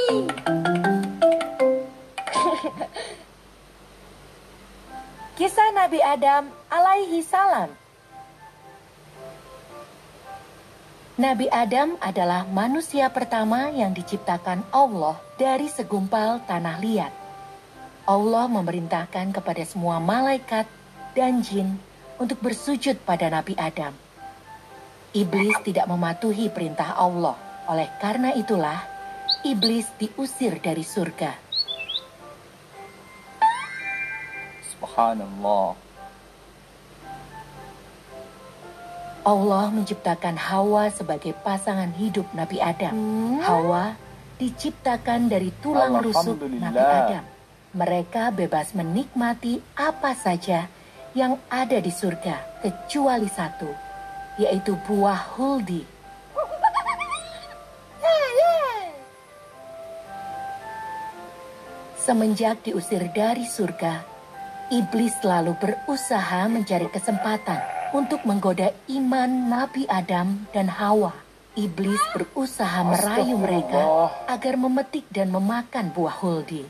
Kisah Nabi Adam alaihi salam. Nabi Adam adalah manusia pertama yang diciptakan Allah dari segumpal tanah liat. Allah memerintahkan kepada semua malaikat dan jin untuk bersujud pada Nabi Adam. Iblis tidak mematuhi perintah Allah. Oleh karena itulah, iblis diusir dari surga. Subhanallah. Allah menciptakan Hawa sebagai pasangan hidup Nabi Adam. Hawa diciptakan dari tulang rusuk Nabi. Adam. Mereka bebas menikmati apa saja yang ada di surga kecuali satu, yaitu buah huldi. Semenjak diusir dari surga, iblis selalu berusaha mencari kesempatan untuk menggoda iman Nabi Adam dan Hawa. Iblis berusaha merayu mereka agar memetik dan memakan buah huldi.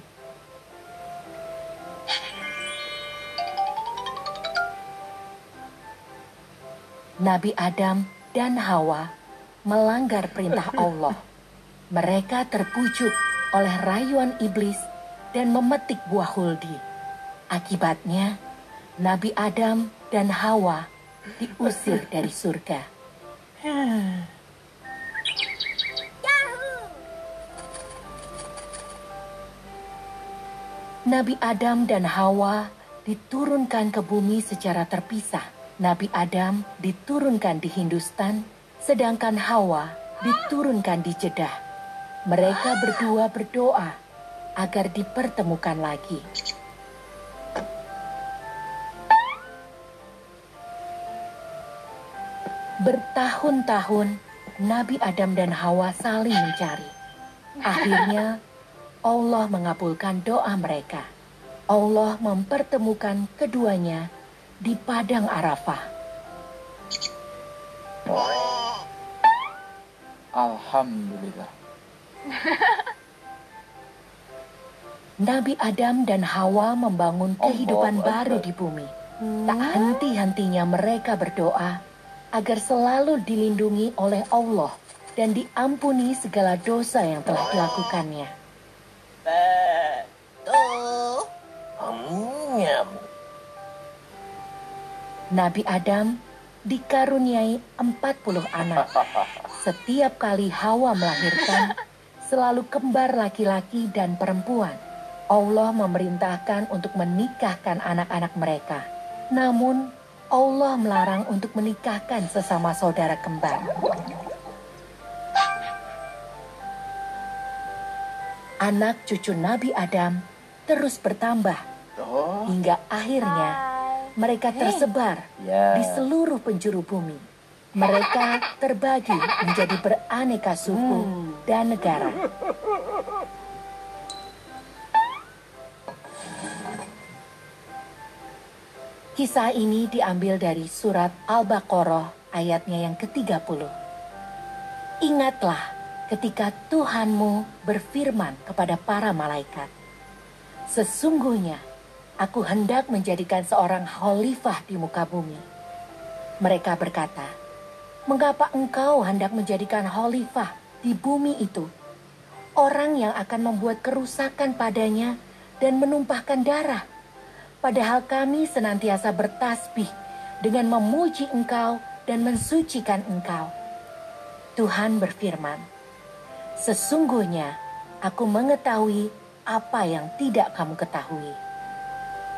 Nabi Adam dan Hawa melanggar perintah Allah. Mereka terpujuk oleh rayuan iblis dan memetik buah huldi. Akibatnya, Nabi Adam dan Hawa diusir dari surga. Nabi Adam dan Hawa diturunkan ke bumi secara terpisah. Nabi Adam diturunkan di Hindustan, sedangkan Hawa diturunkan di Jeddah. Mereka berdua berdoa agar dipertemukan lagi. Bertahun-tahun Nabi Adam dan Hawa saling mencari. Akhirnya Allah mengabulkan doa mereka. Allah mempertemukan keduanya di padang Arafah. Alhamdulillah. Nabi Adam dan Hawa membangun kehidupan baru di bumi. Tak henti-hentinya mereka berdoa agar selalu dilindungi oleh Allah dan diampuni segala dosa yang telah dilakukannya. Nabi Adam dikaruniai 40 anak. Setiap kali Hawa melahirkan, selalu kembar laki-laki dan perempuan. Allah memerintahkan untuk menikahkan anak-anak mereka. Namun, Allah melarang untuk menikahkan sesama saudara kembar. Anak cucu Nabi Adam terus bertambah Oh, hingga akhirnya mereka tersebar di seluruh penjuru bumi. Mereka terbagi menjadi beraneka suku dan negara. Kisah ini diambil dari surat Al-Baqarah ayatnya yang ke-30. Ingatlah ketika Tuhanmu berfirman kepada para malaikat, Sesungguhnya aku hendak menjadikan seorang khalifah di muka bumi. Mereka berkata, Mengapa engkau hendak menjadikan khalifah di bumi itu? Orang yang akan membuat kerusakan padanya dan menumpahkan darah. Padahal kami senantiasa bertasbih dengan memuji engkau dan mensucikan engkau. Tuhan berfirman, Sesungguhnya aku mengetahui apa yang tidak kamu ketahui.